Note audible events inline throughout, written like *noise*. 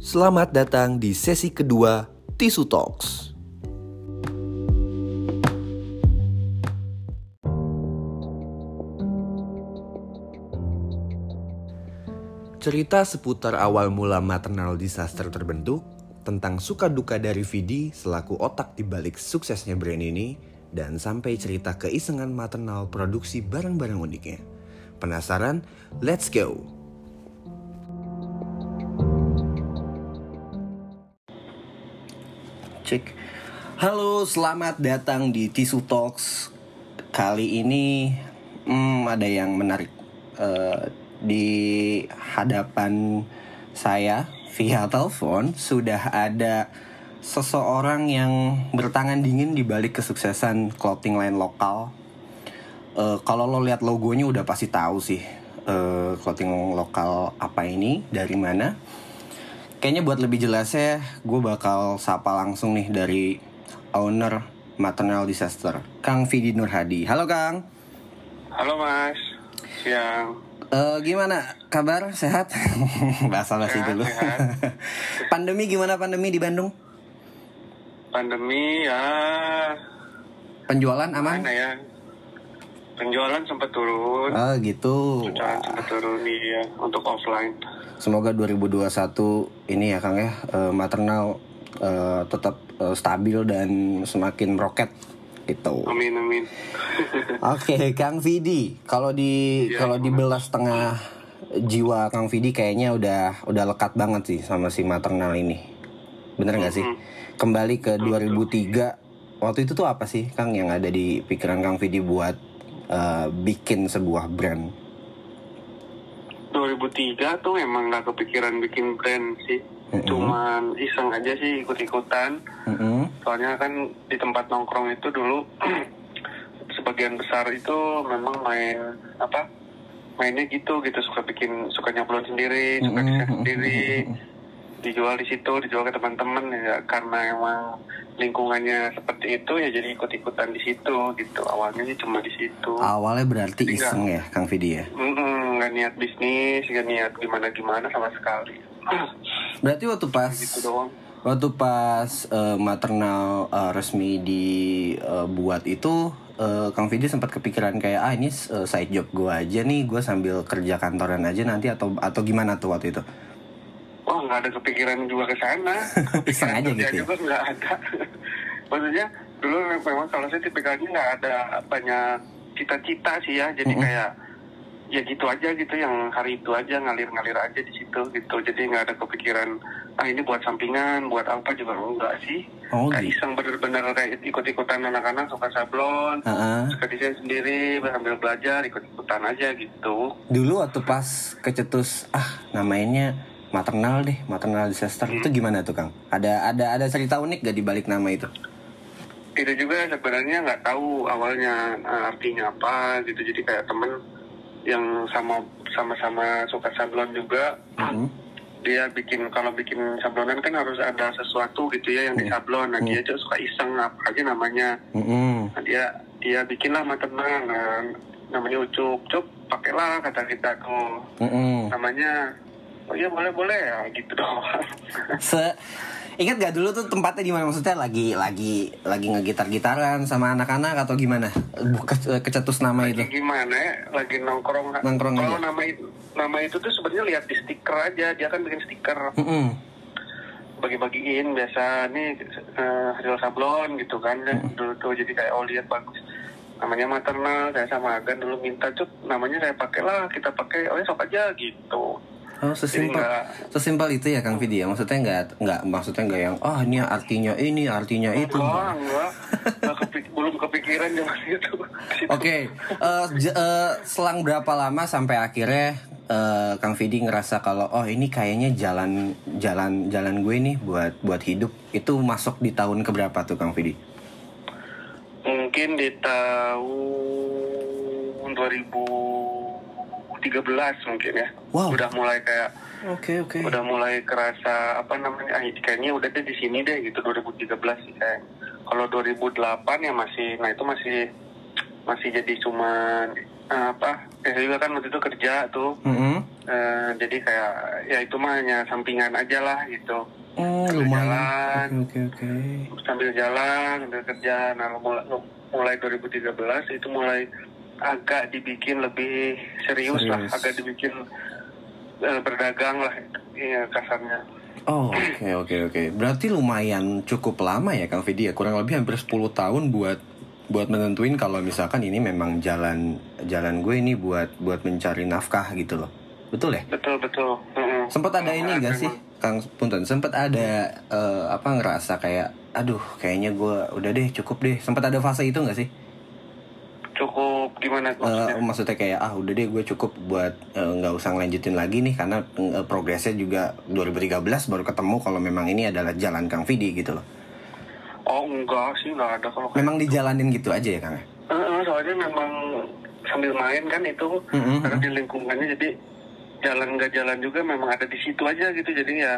Selamat datang di sesi kedua Tisu Talks. Cerita seputar awal mula maternal disaster terbentuk, tentang suka duka dari Vidi selaku otak di balik suksesnya brand ini, dan sampai cerita keisengan maternal produksi barang-barang uniknya. Penasaran? Let's go! Cek. Halo, selamat datang di Tisu Talks. Kali ini hmm, ada yang menarik. Eh, di hadapan saya via telepon sudah ada seseorang yang bertangan dingin di balik kesuksesan clothing line lokal. Eh, kalau lo lihat logonya udah pasti tahu sih eh, clothing lokal apa ini, dari mana. Kayaknya buat lebih jelasnya, gue bakal sapa langsung nih dari owner Maternal Disaster, Kang Vidi Nurhadi. Halo Kang. Halo Mas, siang. Eh, gimana kabar? Sehat? *laughs* Bahasa basi Sehat, dulu. sehat. *laughs* pandemi gimana pandemi di Bandung? Pandemi ya Penjualan aman? mana ya? Penjualan sempat turun, Oh gitu. penjualan sempat turun ya untuk offline. Semoga 2021 ini ya Kang ya eh, maternal eh, tetap eh, stabil dan semakin roket gitu. Amin amin. Oke, Kang Vidi, kalau di Iya, kalau dibelah setengah jiwa Kang Vidi kayaknya udah udah lekat banget sih sama si maternal ini. Bener nggak sih? Kembali ke 2003, waktu itu tuh apa sih Kang yang ada di pikiran Kang Vidi buat eh, bikin sebuah brand? 2003 tuh emang nggak kepikiran bikin brand sih. Mm-mm. Cuman iseng aja sih ikut-ikutan. Mm-mm. Soalnya kan di tempat nongkrong itu dulu *clears throat* sebagian besar itu memang main apa? Mainnya gitu gitu suka bikin suka nyemplung sendiri, suka desain sendiri. Dijual di situ, dijual ke teman-teman ya karena emang lingkungannya seperti itu ya jadi ikut-ikutan di situ gitu. Awalnya sih cuma di situ. Awalnya berarti Jadi iseng ya Kang Vidi ya. Nggak niat bisnis, nggak niat gimana-gimana sama sekali. *clears throat* Berarti waktu pas gitu doang. Waktu pas eh, maternal eh, resmi dibuat itu eh, Kang Vidi sempat kepikiran kayak ah ini eh, side job gue aja nih gue sambil kerja kantoran aja nanti atau atau gimana tuh waktu itu? Nggak ada kepikiran juga ke sana. *laughs* Iseng aja gitu ya? juga nggak ada. *laughs* Maksudnya dulu memang kalau saya tipikalnya nggak ada banyak cita-cita sih ya. Jadi Mm-mm. kayak ya gitu aja gitu yang hari itu aja ngalir-ngalir aja di situ gitu. Jadi nggak ada kepikiran ah ini buat sampingan, buat apa juga enggak sih. Oh kayak gitu. iseng bener-bener kayak ikut-ikutan anak-anak suka sablon, Heeh. suka desain sendiri, sambil belajar ikut-ikutan aja gitu. Dulu waktu pas kecetus ah namainnya maternal deh maternal disaster itu gimana tuh Kang? Ada ada ada cerita unik gak di balik nama itu? itu juga sebenarnya nggak tahu awalnya eh, artinya apa gitu jadi kayak temen yang sama sama-sama suka sablon juga Mm-mm. dia bikin kalau bikin sablonan kan harus ada sesuatu gitu ya yang disablon nah dia juga suka iseng apa aja namanya Mm-mm. nah, dia dia bikinlah maternal nah, namanya ucup cup pakailah kata kita tuh Mm-mm. namanya oh iya boleh boleh. Ya gitu doang *laughs* Se Ingat gak dulu tuh tempatnya di mana? Maksudnya lagi lagi lagi ngegitar-gitaran sama anak-anak atau gimana? Buka kecetus nama itu. gimana ya? Lagi nongkrong. Nongkrong kalau nama itu nama itu tuh sebenarnya lihat di stiker aja. Dia kan bikin stiker. Mm-mm. bagi-bagiin biasa nih eh, hasil sablon gitu kan. Dulu tuh jadi kayak oh lihat bagus. Namanya maternal saya sama Agan dulu minta cut namanya saya pakai lah kita pakai. Oh ya sok aja gitu Oh sesimpel sesimpel itu ya Kang Vidi ya? Maksudnya nggak nggak maksudnya nggak yang oh ini artinya ini artinya itu. enggak enggak. Nggak kepik- *laughs* belum kepikiran zaman itu. Oke, eh, j- eh, selang berapa lama sampai akhirnya eh, Kang Vidi ngerasa kalau oh ini kayaknya jalan jalan jalan gue nih buat buat hidup. Itu masuk di tahun keberapa tuh Kang Vidi? mungkin di tahun 2013 mungkin ya Wow. udah mulai kayak Oke oke. udah mulai kerasa apa namanya ah, kayaknya udah deh di sini deh gitu 2013 sih kayak kalau 2008 ya masih nah itu masih masih jadi cuman eh, apa ya saya juga kan waktu itu kerja tuh Mm-mm. Eh, jadi kayak ya itu mah hanya sampingan aja lah gitu. Oh, Sambil lumayan. jalan. Oke, oke, oke. Sambil jalan, sambil kerja. Nah mulai, mulai 2013 itu mulai agak dibikin lebih serius, lah, Serius. agak dibikin eh, berdagang lah, iya kasarnya. Oh, oke oke oke. Berarti lumayan cukup lama ya Kang Vidi ya. Kurang lebih hampir 10 tahun buat buat menentuin kalau misalkan ini memang jalan jalan gue ini buat buat mencari nafkah gitu loh. Betul ya? Betul betul. Mm-mm. Sempat ada ini gak sih Kang Punten? Sempat ada eh, apa ngerasa kayak aduh kayaknya gue udah deh cukup deh. Sempat ada fase itu gak sih? Gimana Eh, maksudnya? maksudnya kayak ah udah deh gue cukup buat eh, nggak usah ngelanjutin lagi nih karena eh, progresnya juga 2013 baru ketemu kalau memang ini adalah jalan Kang Vidi gitu loh. Oh enggak sih enggak ada kalau Memang dijalanin gitu aja ya Kang? Eh, eh, soalnya memang sambil main kan itu Mm-mm. karena di lingkungannya jadi jalan nggak jalan juga memang ada di situ aja gitu jadi ya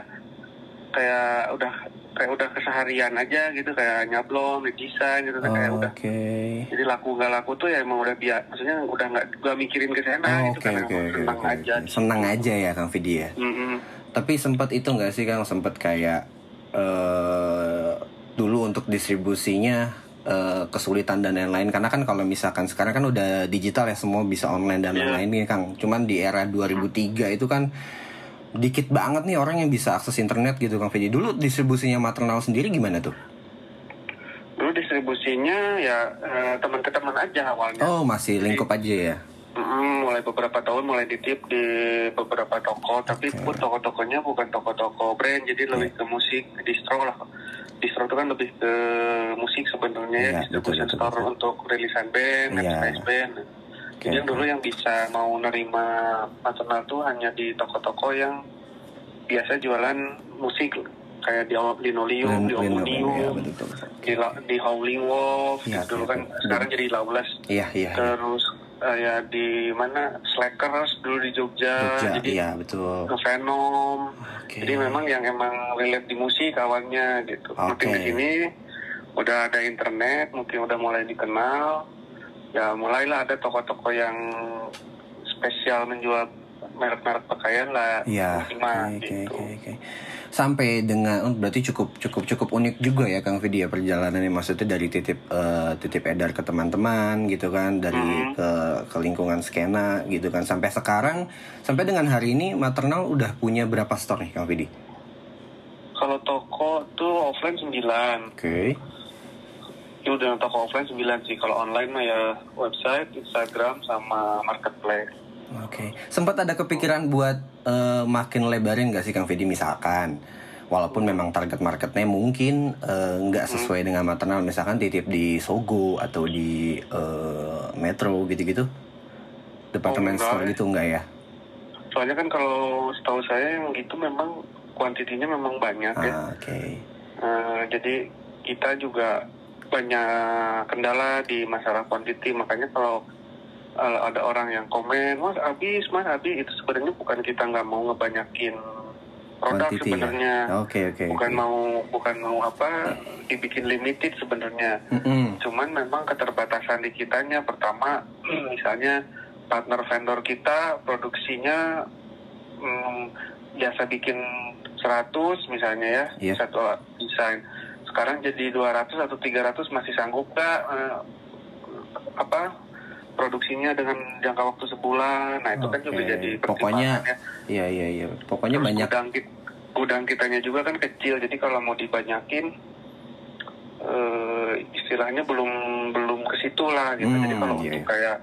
kayak udah kayak udah keseharian aja gitu kayak nyablon desain gitu kan kayak Oh, udah Oke. jadi laku nggak laku tuh ya emang udah biasa maksudnya udah nggak nggak mikirin ke sana Oh, gitu oke emang oke. senang oke, aja oke. Senang aja ya Kang Vidi ya. Mm-mm. Tapi sempat itu nggak sih Kang sempat kayak eh dulu untuk distribusinya eh, kesulitan dan lain-lain karena kan kalau misalkan sekarang kan udah digital ya semua bisa online dan Iya. lain-lain nih Kang. Cuman di era 2003 itu kan dikit banget nih orang yang bisa akses internet gitu Kang Vidi. Dulu distribusinya maternal sendiri gimana tuh? dulu distribusinya ya eh, teman ke teman aja awalnya Oh masih lingkup aja ya. Mm, mulai beberapa tahun mulai ditip di beberapa toko tapi Oke. pun toko-tokonya bukan toko-toko brand jadi lebih Iya. ke musik distro lah distro itu kan lebih ke musik sebenarnya Iya, ya distribution betul, betul, store betul. untuk rilisan band Iya. merchandise band Oke, jadi dulu yang bisa mau nerima maternal tuh hanya di toko-toko yang biasa jualan musik kayak di linoleum, di Omnium, ya, betul, betul. di, di Howling Wolf, Iya, dulu iya, kan iya. sekarang jadi Lawless iya. iya. terus eh, ya di mana Slackers dulu di Jogja, Jogja, jadi iya betul. Venom Oke. jadi memang yang emang relate di musik awalnya gitu makin Oke. ke sini udah ada internet mungkin udah mulai dikenal ya mulailah ada toko-toko yang spesial menjual merek-merek pakaian lah Iya. Ultima, Oke oke gitu oke. oke. Sampai dengan oh, berarti cukup cukup cukup unik juga ya Kang Vidi ya perjalanannya maksudnya dari titip eh, titip edar ke teman-teman gitu kan dari Mhm. ke ke lingkungan skena gitu kan sampai sekarang sampai dengan hari ini maternal udah punya berapa store nih Kang Vidi? kalau toko tuh offline 9 Oke. Itu udah toko offline 9 sih kalau online mah ya website Instagram sama marketplace Oke. Sempat ada kepikiran buat eh, makin lebarin gak sih Kang Vidi misalkan walaupun memang target marketnya mungkin eh, nggak sesuai dengan maternal misalkan titip di Sogo atau di eh, Metro gitu-gitu departemen Oh, store ya. gitu enggak ya? Soalnya kan kalau setahu saya yang gitu memang kuantitinya memang banyak ya. Ah, Oke. Eh, jadi kita juga banyak kendala di masalah kuantiti. Makanya kalau eh, ada orang yang komen, mas habis, mas habis, itu sebenarnya bukan kita nggak mau ngebanyakin produk Quantity ya? sebenarnya. Oke oke. Bukan oke. mau bukan mau apa dibikin limited sebenarnya. Mm-mm. Cuman memang keterbatasan di kitanya pertama *clears throat* misalnya partner vendor kita produksinya mm, biasa bikin 100 misalnya ya Iya. satu desain. Sekarang jadi 200 atau 300 masih sanggup nggak eh, apa produksinya dengan jangka waktu sebulan. Nah, itu kan juga jadi Pokoknya ya. Iya iya iya. Pokoknya Terus banyak gudang, kit- gudang kitanya juga kan kecil, jadi kalau mau dibanyakin eh, istilahnya belum belum ke situ lah gitu. Hmm, jadi kalau iya, untuk iya. kayak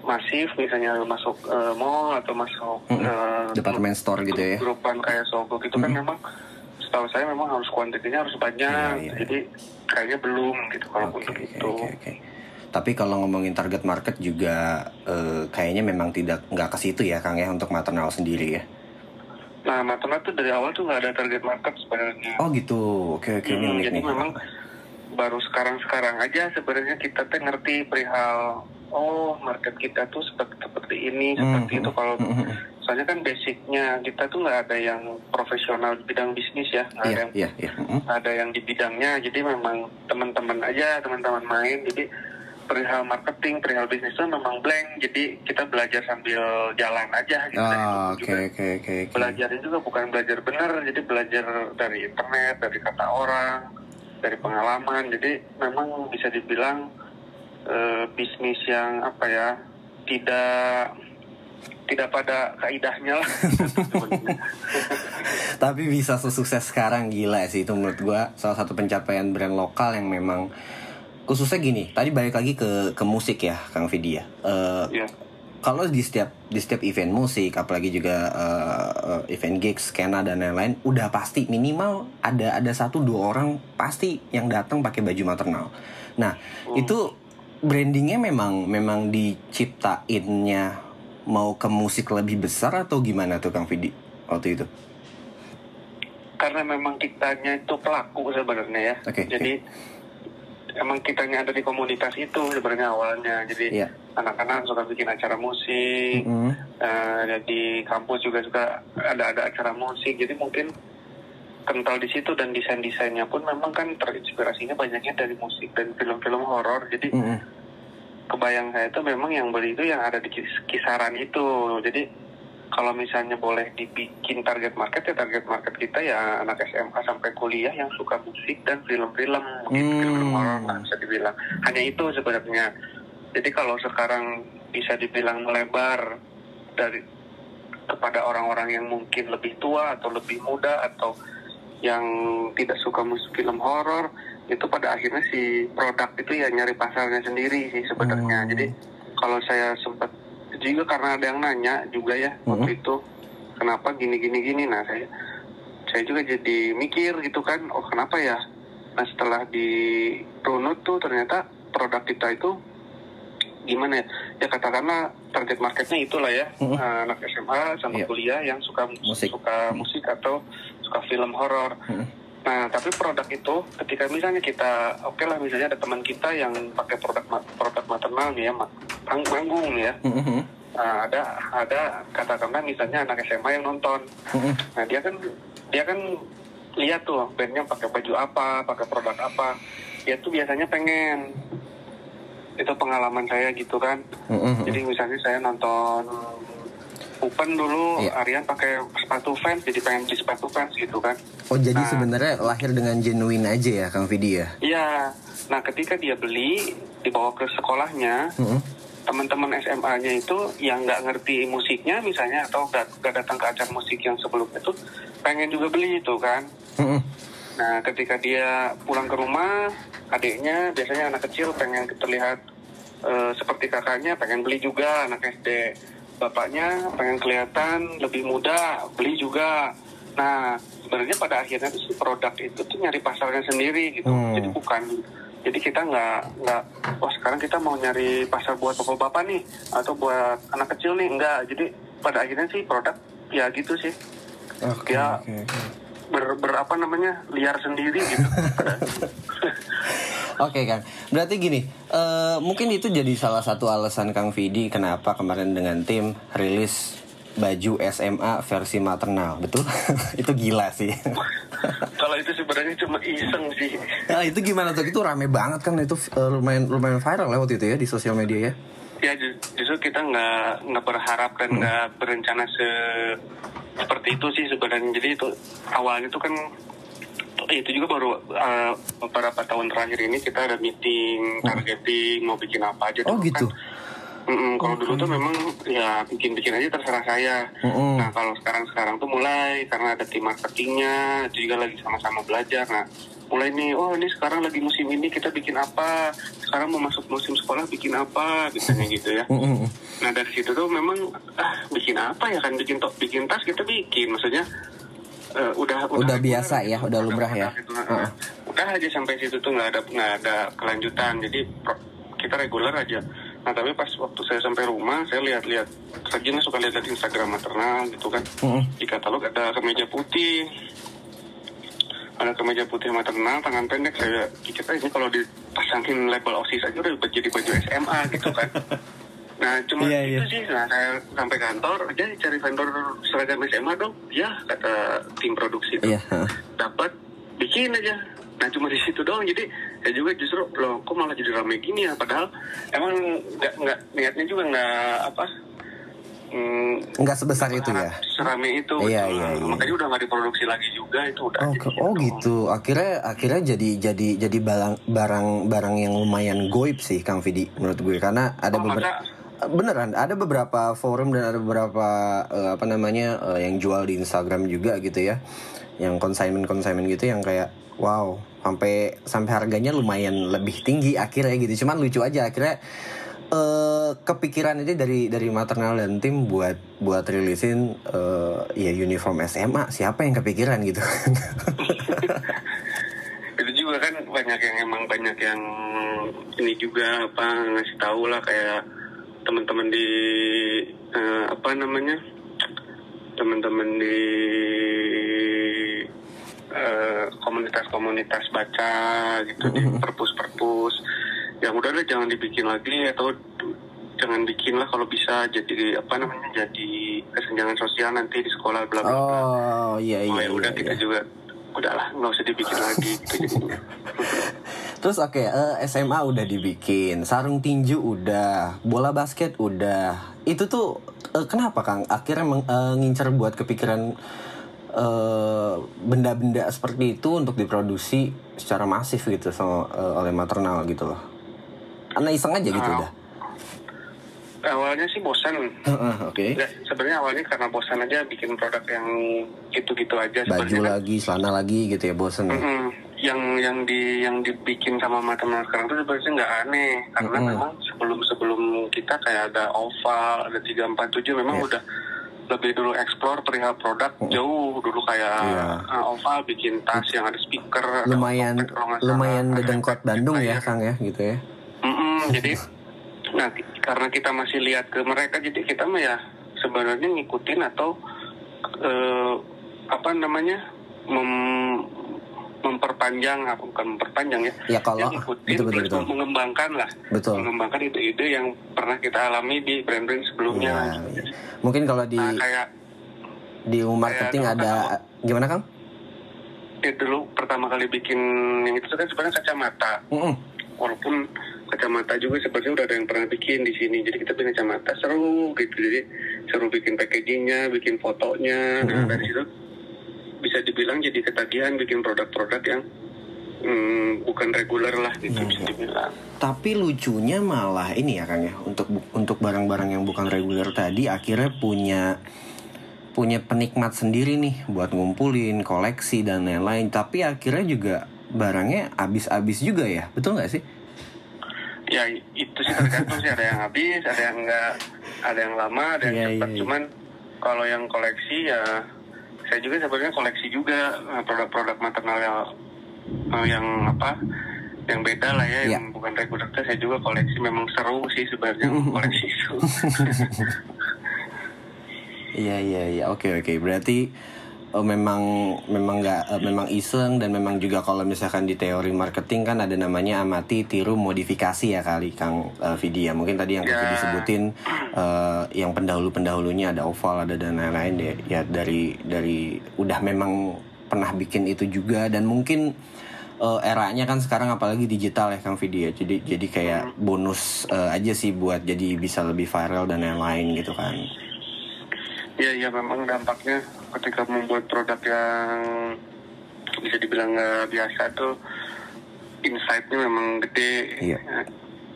masif misalnya masuk eh, mall atau masuk Mm-mm. eh, departemen store gitu ya. grupan kayak Sogo gitu kan Mm-mm. memang setahu saya memang harus kuantitinya harus banyak. Iya, iya. Jadi kayaknya belum gitu kalau Oke untuk oke itu. oke oke. Tapi kalau ngomongin target market juga eh, kayaknya memang tidak nggak ke situ ya Kang ya untuk maternal sendiri ya. Nah, maternal tuh dari awal tuh nggak ada target market sebenarnya. Oh gitu. Oke oke ini Hmm, jadi nih. memang baru sekarang-sekarang aja sebenarnya kita teh ngerti perihal oh market kita tuh seperti seperti ini seperti Hmm, itu kalau Mm-mm. Soalnya kan basicnya kita tuh nggak ada yang profesional di bidang bisnis ya nggak ada Iya yang iya. Mm-mm. nggak ada yang di bidangnya jadi memang teman-teman aja teman-teman main jadi perihal marketing, perihal bisnis itu memang blank. Jadi kita belajar sambil jalan aja gitu. Oh, oke juga oke oke. oke. Belajarnya juga bukan belajar benar, jadi belajar dari internet, dari kata orang, dari pengalaman. Jadi memang bisa dibilang eh, bisnis yang apa ya tidak tidak pada kaidahnya lah. *laughs* Tapi bisa sesukses sekarang gila sih itu menurut gua salah satu pencapaian brand lokal yang memang khususnya gini. Tadi balik lagi ke ke musik ya, Kang Vidi ya. Eh, Iya. kalau di setiap di setiap event musik apalagi juga eh, event gigs skena dan lain-lain udah pasti minimal ada ada satu dua orang pasti yang datang pakai baju maternal nah itu brandingnya memang memang diciptainnya mau ke musik lebih besar atau gimana tuh kang Vidi waktu itu Karena memang kitanya itu pelaku sebenarnya ya. Oke, Jadi emang kitanya ada di komunitas itu sebenarnya awalnya. Jadi Iya. anak-anak suka bikin acara musik. Mm-mm. Eh, di kampus juga suka ada ada acara musik jadi mungkin kental di situ dan desain desainnya pun memang kan terinspirasinya banyaknya dari musik dan film-film horor jadi Mm-mm. Kebayang saya itu memang yang beli itu yang ada di kis- kisaran itu. Jadi kalau misalnya boleh dibikin target market ya target market kita ya anak SMA sampai kuliah yang suka musik dan film-film. Gitu Hmm. film horor lah bisa dibilang. Hanya itu sebenarnya. Jadi kalau sekarang bisa dibilang melebar dari kepada orang-orang yang mungkin lebih tua atau lebih muda atau yang tidak suka musik film horor itu pada akhirnya si produk itu ya nyari pasarnya sendiri sih sebenarnya Hmm. jadi kalau saya sempat juga karena ada yang nanya juga ya waktu Mhm. itu kenapa gini gini gini nah saya saya juga jadi mikir gitu kan oh kenapa ya nah setelah di runut tuh ternyata produk kita itu gimana ya ya katakanlah target marketnya itulah ya Mhm. eh, anak SMA sama Iya. kuliah yang suka Musik. suka musik atau suka film horor Mhm. Nah, tapi produk itu ketika misalnya kita, oke lah misalnya ada teman kita yang pakai produk produk maternal nih ya, ma- pang- manggung ya. Mm-mm. Nah, ada ada katakanlah misalnya anak SMA yang nonton. Mm-mm. Nah, dia kan dia kan lihat tuh bandnya pakai baju apa, pakai produk apa. Dia tuh biasanya pengen itu pengalaman saya gitu kan. Mm-mm. Jadi misalnya saya nonton Open dulu, Iya. Aryan pakai sepatu fans, jadi pengen beli sepatu fans gitu kan. Oh jadi Nah. sebenarnya lahir dengan genuine aja ya Kang Vidi ya? Iya. Nah, ketika dia beli, dibawa ke sekolahnya, Mm-mm. teman-teman SMA-nya itu yang nggak ngerti musiknya misalnya atau nggak nggak datang ke acara musik yang sebelumnya itu pengen juga beli itu kan. Mm-mm. Nah, ketika dia pulang ke rumah, adiknya biasanya anak kecil pengen terlihat eh, seperti kakaknya, pengen beli juga anak SD. Bapaknya pengen kelihatan lebih muda, beli juga. Nah, sebenarnya pada akhirnya tuh si produk itu tuh nyari pasarnya sendiri gitu. Hmm. Jadi bukan jadi kita nggak nggak wah sekarang kita mau nyari pasar buat bapak-bapak nih atau buat anak kecil nih enggak. Jadi pada akhirnya sih produk ya gitu sih Oke Ya. oke oke. ber, ber apa namanya liar sendiri gitu. *laughs* Oke Kang, berarti gini, eh, mungkin itu jadi salah satu alasan Kang Vidi kenapa kemarin dengan tim rilis baju SMA versi maternal, betul? *laughs* itu gila sih. *laughs* Kalau itu sebenarnya cuma iseng sih. nah, itu gimana tuh? Itu rame banget kan itu eh, lumayan lumayan viral waktu itu ya di sosial media ya. Ya ju- justru kita nggak nggak berharap dan nggak berencana se seperti itu sih sebenarnya. Jadi itu awalnya itu kan itu juga baru uh, beberapa tahun terakhir ini kita ada meeting targeting mau bikin apa aja. Oh dulu gitu. kan. Mm-mm, kalau dulu tuh memang ya bikin-bikin aja terserah saya. Mm-mm. Nah kalau sekarang-sekarang tuh mulai karena ada tim marketingnya, juga lagi sama-sama belajar. Nah mulai nih, oh ini sekarang lagi musim ini kita bikin apa? Sekarang mau masuk musim sekolah bikin apa? Biasanya gitu ya. Mm-mm. Nah dari situ tuh memang ah, bikin apa ya kan bikin to- bikin tas kita bikin, maksudnya eh, udah Udah biasa ya, udah lumrah ya. gitu. Udah aja sampai situ tuh nggak ada nggak ada kelanjutan, jadi kita reguler aja. Nah tapi pas waktu saya sampai rumah, saya lihat-lihat, Sajina suka lihat Instagram maternal gitu kan. Mm-mm. Di katalog ada kemeja putih, ada kemeja putih maternal tangan pendek. Saya kita ini kalau dipasangin label osis aja udah jadi baju SMA gitu kan. *laughs* Nah cuma Iya, itu iya. sih. Nah saya sampai kantor aja cari vendor seragam SMA dong. Ya kata tim produksi itu Iya. dapat bikin aja. Nah cuma di situ doang. Jadi saya juga justru loh kok malah jadi rame gini ya padahal emang nggak nggak niatnya juga nggak apa mm, nggak sebesar itu ya serame itu Iya, gitu. iya, iya. makanya udah nggak diproduksi lagi juga itu udah Oh, oh gitu. Akhirnya akhirnya jadi jadi jadi barang barang barang yang lumayan goib sih Kang Vidi menurut gue karena ada Oh, beberapa beneran ada beberapa forum dan ada beberapa eh, apa namanya eh, yang jual di Instagram juga gitu ya. Yang consignment consignment gitu yang kayak wow, sampai sampai harganya lumayan lebih tinggi akhirnya gitu. Cuman lucu aja akhirnya eh kepikiran ini dari dari maternal dan tim buat buat rilisin eh, ya uniform SMA siapa yang kepikiran gitu *laughs* itu juga kan banyak yang emang banyak yang ini juga apa ngasih tahu lah kayak teman-teman di eh, apa namanya teman-teman di eh, komunitas-komunitas baca gitu di perpus-perpus yang udah deh jangan dibikin lagi atau jangan bikin lah kalau bisa jadi apa namanya jadi kesenjangan sosial nanti di sekolah bla bla. Oh iya Oh iya. ya udah iya, kita iya. juga udahlah nggak usah dibikin lagi gitu. *laughs* Terus oke eh, SMA udah dibikin, sarung tinju udah, bola basket udah. Itu tuh eh, kenapa Kang? Akhirnya meng- eh, ngincer buat kepikiran eh, benda-benda seperti itu untuk diproduksi secara masif gitu sama eh, oleh maternal gitu loh. Karena iseng aja gitu Ah. udah. awalnya sih bosan Oke. Nggak, sebenarnya awalnya karena bosan aja bikin produk yang gitu-gitu aja Baju sebenarnya. lagi, celana lagi gitu ya bosen ya. Yang yang di yang dibikin sama teman sekarang tuh sebenarnya nggak aneh karena Mm-mm. memang sebelum sebelum kita kayak ada oval ada 347 memang Iya. udah lebih dulu explore perihal produk jauh dulu kayak Iya. uh, oval bikin tas yang ada speaker ada Lumayan nggak salah, lumayan ada dedengkot Bandung ya player. Kang ya gitu ya. Mm-mm, *laughs* jadi nah karena kita masih lihat ke mereka jadi kita mah ya sebenarnya ngikutin atau eh, apa namanya mem- memperpanjang apa bukan memperpanjang ya Ya kalau Ya, ngikutin betul betul betul. mengembangkan lah Betul. mengembangkan ide-ide yang pernah kita alami di brand-brand sebelumnya Iya, iya. Mungkin kalau di nah kayak di marketing kayak ada gimana Kang? ya dulu pertama kali bikin yang itu kan sebenarnya kacamata Mm-mm. walaupun kacamata juga sebenarnya udah ada yang pernah bikin di sini jadi kita bikin kacamata seru gitu jadi seru bikin packagingnya bikin fotonya nah Mhm. dari situ bisa dibilang jadi ketagihan bikin produk-produk yang hmm, bukan reguler lah gitu Iya, bisa dibilang Tapi lucunya malah ini ya Kang ya untuk untuk barang-barang yang bukan reguler tadi akhirnya punya punya penikmat sendiri nih buat ngumpulin koleksi dan lain-lain. Tapi akhirnya juga barangnya habis-habis juga ya, betul nggak sih? ya itu sih tergantung sih ada yang habis ada yang enggak ada yang lama ada yang Iya, cepat iya, iya. cuman kalau yang koleksi ya saya juga sebenarnya koleksi juga eh, produk-produk maternal yang eh, yang apa yang beda lah ya Iya. yang bukan tuh saya juga koleksi memang seru sih sebenarnya *laughs* koleksi itu *laughs* Iya iya iya, oke oke. Berarti eh, memang memang nggak eh, memang iseng dan memang juga kalau misalkan di teori marketing kan ada namanya amati, tiru, modifikasi ya kali Kang eh, Vidi ya. Mungkin tadi yang Ya. Kang Vidi sebutin eh, yang pendahulu-pendahulunya ada oval ada dan lain-lain deh. Ya dari dari udah memang pernah bikin itu juga dan mungkin eh, eranya kan sekarang apalagi digital ya Kang Vidi ya. Jadi jadi kayak bonus eh, aja sih buat jadi bisa lebih viral dan lain-lain gitu kan. ya ya memang dampaknya ketika membuat produk yang bisa dibilang nggak biasa tuh insight-nya memang gede Iya.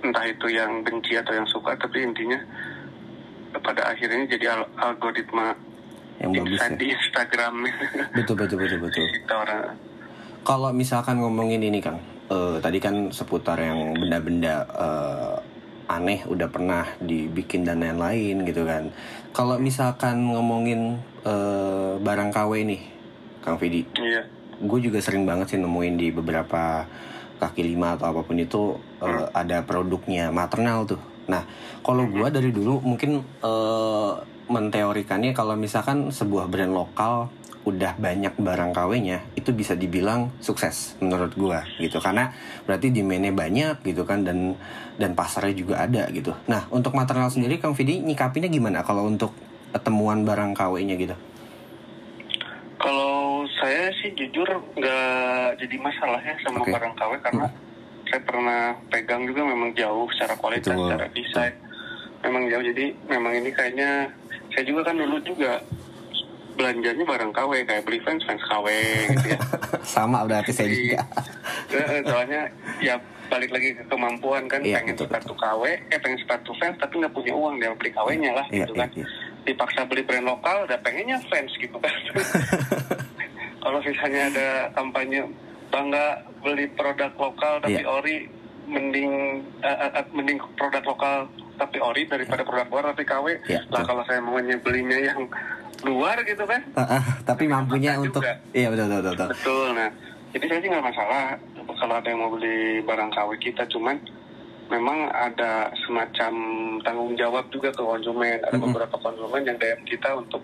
entah itu yang benci atau yang suka tapi intinya pada akhirnya jadi al- algoritma Yang bagus insight ya. di Instagram *laughs* Betul betul betul betul. Kalau misalkan ngomongin ini Kang, eh, tadi kan seputar yang benda-benda eh, aneh udah pernah dibikin dan lain-lain gitu kan. Kalau misalkan ngomongin eh, barang KW nih, Kang Vidi, iya gue juga sering banget sih nemuin di beberapa kaki lima atau apa pun itu eh, ada produknya maternal tuh. Nah, kalau gue dari dulu mungkin eh, menteorikannya kalau misalkan sebuah brand lokal udah banyak barang KW-nya itu bisa dibilang sukses menurut gue gitu karena berarti demandnya banyak gitu kan dan dan pasarnya juga ada gitu. Nah untuk maternal sendiri Kang Vidi nyikapinnya gimana kalau untuk temuan barang KW-nya gitu? kalau saya sih jujur nggak jadi masalah ya sama Oke. barang KW karena saya pernah pegang juga memang jauh secara kualitas, Betul. secara desain. Memang jauh. Jadi memang ini kayaknya saya juga kan dulu juga belanjanya bareng KW kayak beli fans fans KW gitu ya. *laughs* Sama berarti saya juga. *laughs* eh, soalnya ya balik lagi ke kemampuan kan Iya, pengen betul, sepatu KW, eh pengen sepatu fans tapi nggak punya uang dia beli KW-nya lah Iya, gitu iya, kan. iya. Dipaksa beli brand lokal, udah pengennya fans gitu kan. *laughs* Kalau misalnya ada kampanye bangga beli produk lokal tapi Iya. ori, mending eh, eh, eh, mending produk lokal tapi ori daripada produk luar tapi KW. Iya, lah betul. kalau saya maunya belinya yang luar gitu kan, Ah, ah, tapi mampunya Juga. untuk iya betul betul betul. Betul. Nah, jadi saya sih nggak masalah kalau ada yang mau beli barang KW kita, cuman memang ada semacam tanggung jawab juga ke konsumen. Ada beberapa konsumen yang DM kita untuk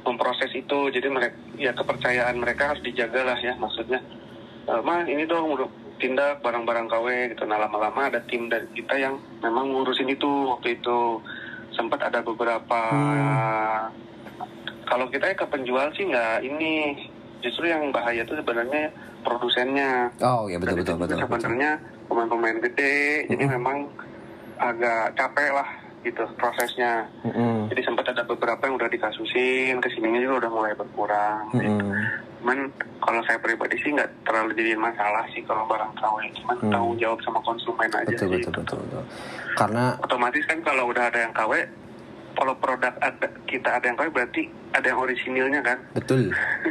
memproses itu. Jadi mereka, ya kepercayaan mereka harus dijaga lah ya. Maksudnya, e, mah ini dong udah tindak barang-barang KW gitu. Nah lama-lama ada tim dari kita yang memang ngurusin itu waktu itu. Sempat ada beberapa Hmm. Kalau kita ke penjual sih nggak ini justru yang bahaya itu sebenarnya produsennya Oh iya betul betul betul. betul. sebenarnya pemain-pemain gede jadi Mm-mm. memang agak capek lah gitu prosesnya Mm-mm. jadi sempat ada beberapa yang udah dikasusin ke sininya juga udah mulai berkurang Mm-mm. cuman kalau saya pribadi sih nggak terlalu jadi masalah sih kalau barang KW cuman Hmm. tanggung jawab sama konsumen aja Betul sih betul betul betul. Karena otomatis kan kalau udah ada yang KW kalau produk ada kita ada yang KW berarti ada yang orisinilnya kan betul.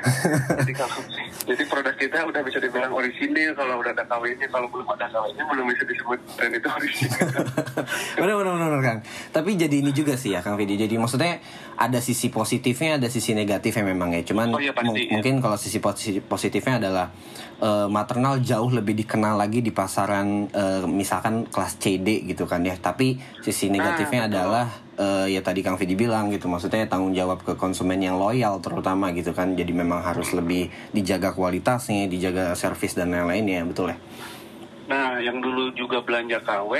*laughs* jadi kalau jadi produk kita udah bisa dibilang orisinil kalau udah ada KW-nya kalau belum ada KW-nya belum bisa disebut brand itu orisinil *laughs* benar benar benar Kang. Tapi jadi ini juga sih ya Kang Vidi. Jadi maksudnya ada sisi positifnya, ada sisi negatifnya memang ya. Cuman Oh iya, pasti, iya. mungkin kalau sisi posi- positifnya adalah eh, maternal jauh lebih dikenal lagi di pasaran eh, misalkan kelas CD gitu kan ya. Tapi sisi negatifnya Ah, betul. adalah eh, ya tadi Kang Vidi bilang gitu. Maksudnya tanggung jawab ke konsumen yang loyal terutama gitu kan. Jadi memang harus lebih dijaga kualitasnya, dijaga servis dan lain-lainnya, betul ya? nah yang dulu juga belanja KW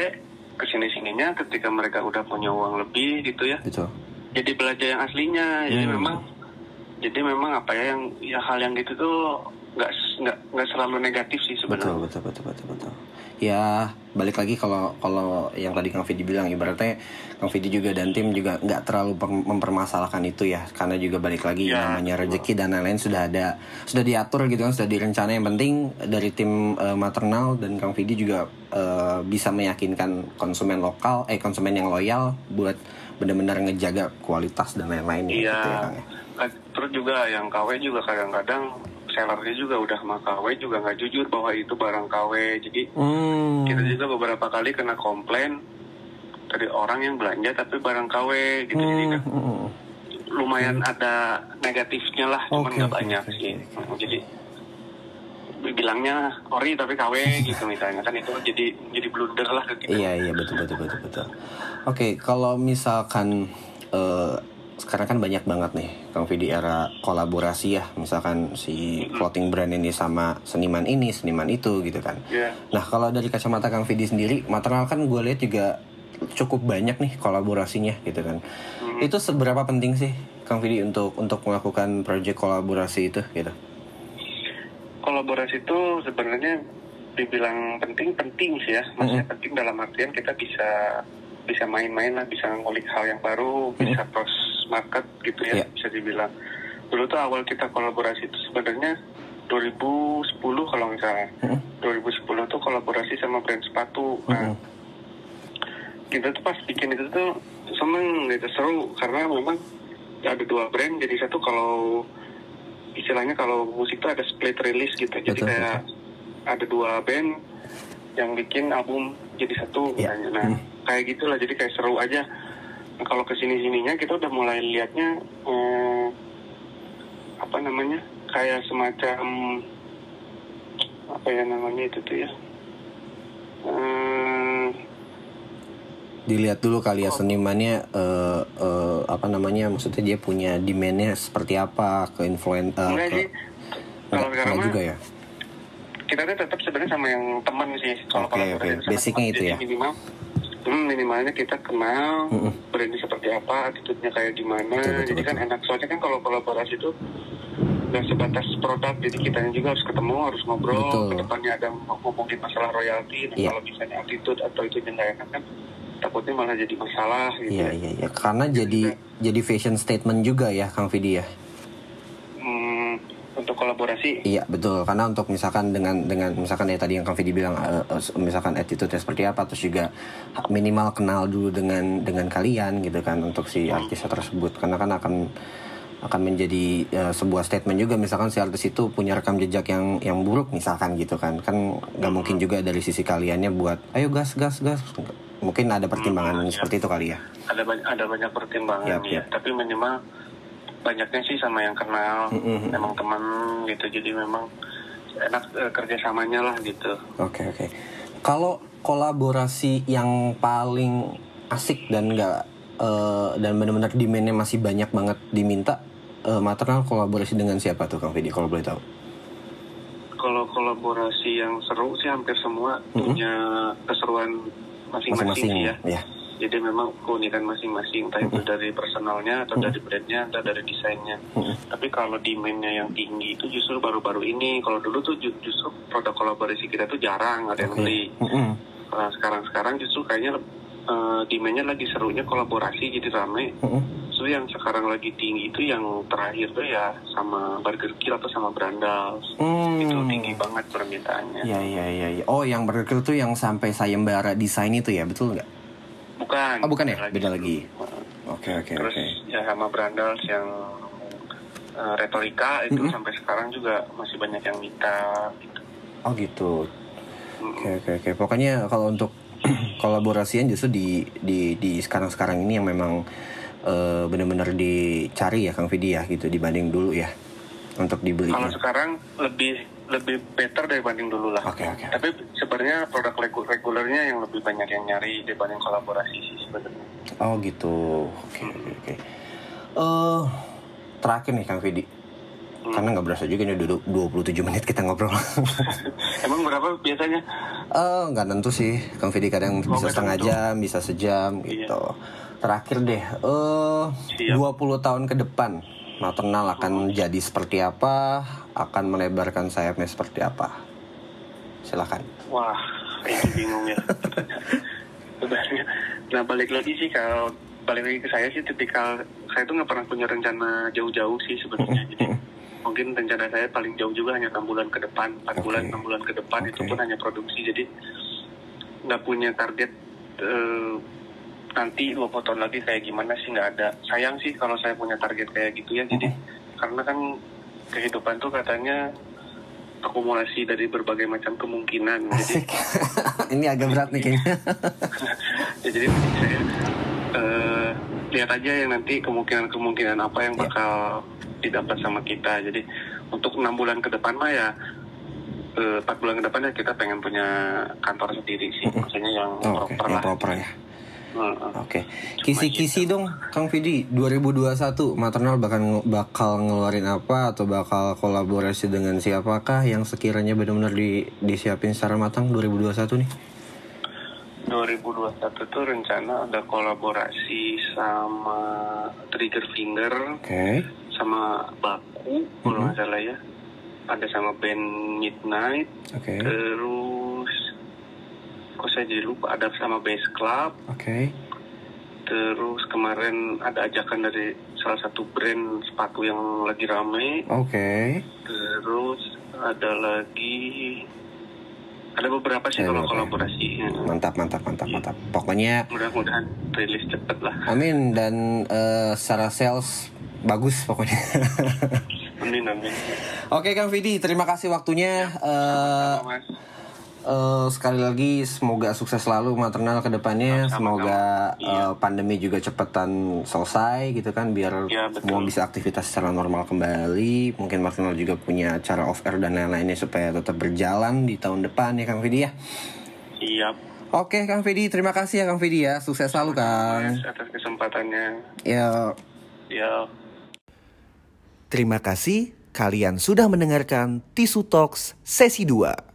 ke sini sininya ketika mereka udah punya uang lebih gitu ya Betul. jadi belanja yang aslinya jadi Hmm. memang jadi memang apa ya yang ya hal yang gitu tuh nggak nggak nggak selalu negatif sih betul sebenarnya betul betul betul betul ya balik lagi kalau kalau yang tadi Kang Vidi bilang ibaratnya Kang Vidi juga dan tim juga nggak terlalu per- mempermasalahkan itu ya karena juga balik lagi Ya, namanya rezeki dan lain-lain sudah ada sudah diatur gitu kan sudah direncana yang penting dari tim eh, maternal dan Kang Vidi juga eh, bisa meyakinkan konsumen lokal eh konsumen yang loyal buat benar-benar ngejaga kualitas dan lain-lain Iya. gitu ya Kang ya. Kan, Terus juga yang KW juga kadang-kadang sellernya juga udah sama KW juga nggak jujur bahwa itu barang KW. Jadi Hmm. kita juga beberapa kali kena komplain dari orang yang belanja tapi barang KW gitu. Jadi Hmm, kan hmm, hmm. lumayan ada negatifnya lah, cuman Oke, nggak oke, banyak oke, sih. oke. Jadi bilangnya ori tapi KW gitu misalnya kan itu jadi jadi blunder lah ke kita. Iya iya betul betul betul betul. Oke kalau misalkan eh, sekarang kan banyak banget nih Kang Vidi era kolaborasi ya misalkan si clothing brand ini sama seniman ini seniman itu gitu kan. Iya. Nah kalau dari kacamata Kang Vidi sendiri maternal kan gue lihat juga cukup banyak nih kolaborasinya gitu kan. Hmm. Itu seberapa penting sih Kang Vidi untuk untuk melakukan project kolaborasi itu gitu? kolaborasi itu sebenarnya dibilang penting penting sih ya maksudnya penting dalam artian kita bisa bisa main-main lah bisa ngulik hal yang baru bisa cross market gitu ya Iya. bisa dibilang dulu tuh awal kita kolaborasi itu sebenarnya 2010 kalau nggak salah Mm-mm. 2010 tuh kolaborasi sama brand sepatu nah Mm-mm. kita tuh pas bikin itu tuh seneng gitu seru karena memang ada dua brand jadi satu kalau istilahnya kalau musik tuh ada split release gitu jadi Betul, kayak ada dua band yang bikin album jadi satu misalnya. nah Hmm. kayak gitulah jadi kayak seru aja Nah, kalau ke sini sininya kita udah mulai liatnya eh, apa namanya kayak semacam apa ya namanya itu tuh ya? Eh, dilihat dulu kali ya senimannya eh, eh, apa namanya maksudnya dia punya demandnya seperti apa ke influen eh, enggak ke sih. Kalau sekarang juga ya? kita tuh tetap sebenarnya sama yang teman sih. Kalau Oke, kolaborasi oke. sama Basicnya itu ya? minimal hmm, minimalnya kita kenal Mm-mm. brandnya seperti apa attitude-nya kayak gimana Betul, betul, jadi kan betul. enak soalnya kan kalau kolaborasi itu nggak sebatas produk jadi kitanya juga harus ketemu harus ngobrol Betul. ke depannya ada ngomongin masalah royalti dan Iya. kalau misalnya attitude atau itu nggak enak kan takutnya malah jadi masalah gitu Iya iya iya karena jadi jadi fashion statement juga ya Kang Vidi ya. Hmm, kolaborasi. Iya betul. Karena untuk misalkan dengan dengan misalkan ya tadi yang Kang Vidi bilang eh, misalkan attitude seperti apa terus juga minimal kenal dulu dengan dengan kalian gitu kan untuk si artis tersebut. Karena kan akan akan menjadi eh, sebuah statement juga misalkan si artis itu punya rekam jejak yang yang buruk misalkan gitu kan. Kan nggak mungkin juga dari sisi kaliannya buat ayo gas gas gas. Mungkin ada pertimbangan seperti itu kali ya. Ada banyak ada banyak pertimbangan Yap, ya yap. tapi minimal banyaknya sih sama yang kenal Mm-mm. memang teman gitu jadi memang enak eh, kerjasamanya lah gitu Oke oke. Kalau kolaborasi yang paling asik dan enggak dan benar-benar demandnya masih banyak banget diminta eh, maternal kolaborasi dengan siapa tuh Kang Vidi kalau boleh tahu? kalau kolaborasi yang seru sih hampir semua punya keseruan masing-masing ya ya. Jadi memang keunikan masing-masing entah itu dari personalnya atau dari brandnya atau dari desainnya Mm-mm. tapi kalau demandnya yang tinggi itu justru baru-baru ini kalau dulu tuh ju- justru produk kolaborasi kita tuh jarang ada yang beli. Nah, sekarang-sekarang justru kayaknya eh, demandnya lagi serunya kolaborasi jadi rame. Mm-mm. So yang sekarang lagi tinggi itu yang terakhir tuh ya sama Burger Kill atau sama Brandals. Hmm. Itu tinggi banget permintaannya. Ya ya ya ya. Oh yang Burger tuh yang sampai sayembara desain itu ya betul nggak? Bukan. Oh, bukan ya? Beda lagi. Oke oke Terus oke. ya sama Brandals yang eh, retorika itu Mm-mm. sampai sekarang juga masih banyak yang minta. Gitu. Oh gitu. Mm. Oke oke oke. Pokoknya kalau untuk *clears throat* kolaborasian justru di di di sekarang sekarang ini yang memang eh, benar-benar dicari ya Kang Vidi ya gitu dibanding dulu ya untuk dibeli. Kalau sekarang lebih lebih better dibanding dulu lah. Oke oke. Tapi sebenarnya produk regu- regulernya yang lebih banyak yang nyari dibanding kolaborasi sih sebenarnya. Oh gitu. Oke oke oke. Eh terakhir nih Kang Vidi. Hmm. Karena nggak berasa juga nih udah 27 menit kita ngobrol. *laughs* Emang berapa biasanya? Eh nggak tentu sih. Kang Vidi kadang bisa nggak setengah tentu. jam, bisa sejam Iya. gitu. Terakhir deh. Eh Siap. 20 tahun ke depan maternal akan jadi seperti apa? Akan melebarkan sayapnya seperti apa? Silakan. Wah, itu bingung ya. *laughs* Sebenarnya. Nah balik lagi sih kalau balik lagi ke saya sih tipikal saya tuh nggak pernah punya rencana jauh-jauh sih sebenarnya. Jadi *laughs* mungkin rencana saya paling jauh juga hanya enam bulan ke depan, empat Oke. bulan, enam bulan ke depan itu Oke. pun hanya produksi. Jadi nggak punya target eh, nanti 20 tahun lagi kayak gimana sih nggak ada. Sayang sih kalau saya punya target kayak gitu ya. Jadi karena kan kehidupan tuh katanya akumulasi dari berbagai macam kemungkinan. *laughs* Jadi. *laughs* Ini agak berat nih kayaknya. *laughs* ya, jadi saya eh, lihat aja yang nanti kemungkinan-kemungkinan apa yang Iya. bakal didapat sama kita. Jadi untuk enam bulan ke depan mah ya eh, empat bulan ke depan ya kita pengen punya kantor sendiri sih, maksudnya yang Oh, proper yang lah. proper ya. Oke. Kisi-kisi dong Kang Vidi 2021 maternal bakal nge- bakal ngeluarin apa atau bakal kolaborasi dengan siapakah yang sekiranya benar-benar di, disiapin secara matang 2021 nih? 2021 tuh rencana ada kolaborasi sama Trigger Finger Oke. sama Baku kalau nggak salah ya. Ada sama band Midnight Oke. terus kok saya jadi lupa ada sama Base Club Oke. terus kemarin ada ajakan dari salah satu brand sepatu yang lagi rame Oke. terus ada lagi ada beberapa sih kalau beberapa. kolaborasi Mantap, mantap, mantap, mantap. Pokoknya mudah-mudahan rilis cepet lah amin dan eh, secara sales bagus pokoknya. amin amin Oke Kang Vidi, terima kasih waktunya. Sama, Mas. Eh, sekali lagi semoga sukses selalu maternal ke depannya. Semoga Iya. eh, pandemi juga cepetan selesai gitu kan biar Iya, betul. semua bisa aktivitas secara normal kembali. Mungkin maternal juga punya cara off air dan lain-lainnya supaya tetap berjalan di tahun depan ya Kang Vidi ya. siap Oke Kang Vidi, terima kasih ya Kang Vidi ya. Sukses selalu Kang. Atas kesempatannya Ya. ya Terima kasih kalian sudah mendengarkan Tisu Talks sesi 2.